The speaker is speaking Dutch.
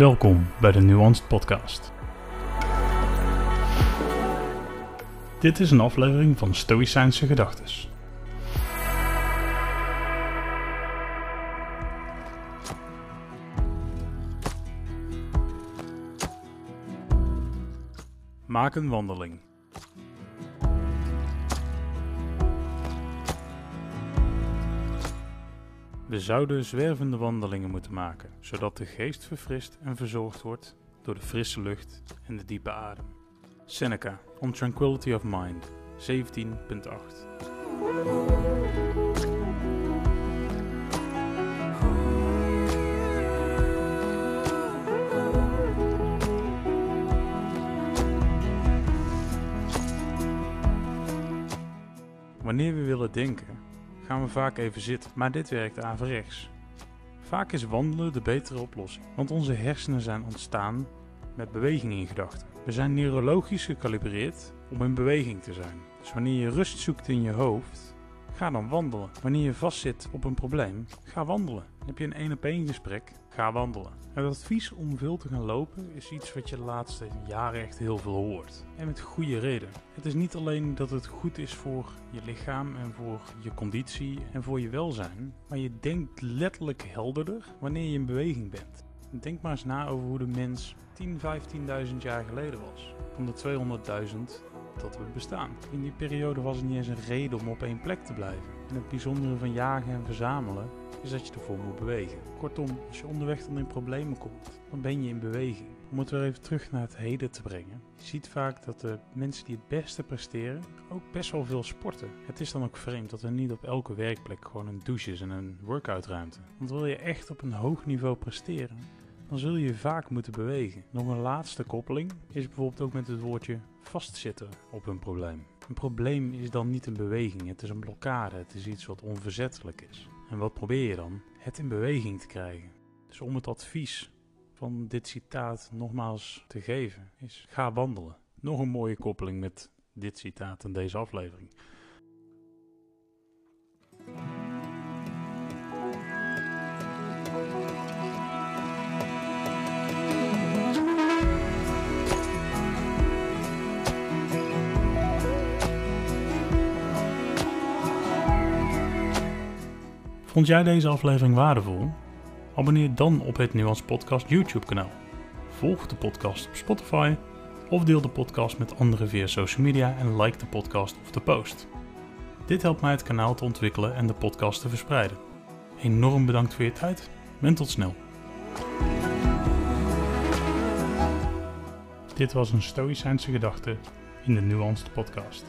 Welkom bij de Nuanced Podcast. Dit is een aflevering van Stoïcijnse Gedachtes. Maak een wandeling. We zouden zwervende wandelingen moeten maken, zodat de geest verfrist en verzorgd wordt door de frisse lucht en de diepe adem. Seneca, On Tranquility of Mind, 17.8 Wanneer we willen denken, gaan we vaak even zitten, maar dit werkt averechts. Vaak is wandelen de betere oplossing, want onze hersenen zijn ontstaan met beweging in gedachten. We zijn neurologisch gecalibreerd om in beweging te zijn. Dus wanneer je rust zoekt in je hoofd, ga dan wandelen. Wanneer je vastzit op een probleem, ga wandelen. Heb je een één op één gesprek, ga wandelen. Het advies om veel te gaan lopen is iets wat je de laatste jaren echt heel veel hoort. En met goede reden. Het is niet alleen dat het goed is voor je lichaam en voor je conditie en voor je welzijn, maar je denkt letterlijk helderder wanneer je in beweging bent. Denk maar eens na over hoe de mens 10, 15.000 jaar geleden was. Van de 200.000 dat we bestaan. In die periode was het niet eens een reden om op één plek te blijven. En het bijzondere van jagen en verzamelen is dat je ervoor moet bewegen. Kortom, als je onderweg dan in problemen komt, dan ben je in beweging. Om het weer even terug naar het heden te brengen. Je ziet vaak dat de mensen die het beste presteren ook best wel veel sporten. Het is dan ook vreemd dat er niet op elke werkplek gewoon een douche is en een workoutruimte. Want wil je echt op een hoog niveau presteren, dan zul je vaak moeten bewegen. Nog een laatste koppeling is bijvoorbeeld ook met het woordje vastzitten op een probleem. Een probleem is dan niet een beweging, het is een blokkade, het is iets wat onverzettelijk is. En wat probeer je dan? Het in beweging te krijgen. Dus om het advies van dit citaat nogmaals te geven, is ga wandelen. Nog een mooie koppeling met dit citaat in deze aflevering. Vond jij deze aflevering waardevol? Abonneer dan op het Nuance Podcast YouTube kanaal. Volg de podcast op Spotify of deel de podcast met anderen via social media en like de podcast of de post. Dit helpt mij het kanaal te ontwikkelen en de podcast te verspreiden. Enorm bedankt voor je tijd en tot snel. Dit was een Stoïcijnse gedachte in de Nuanced Podcast.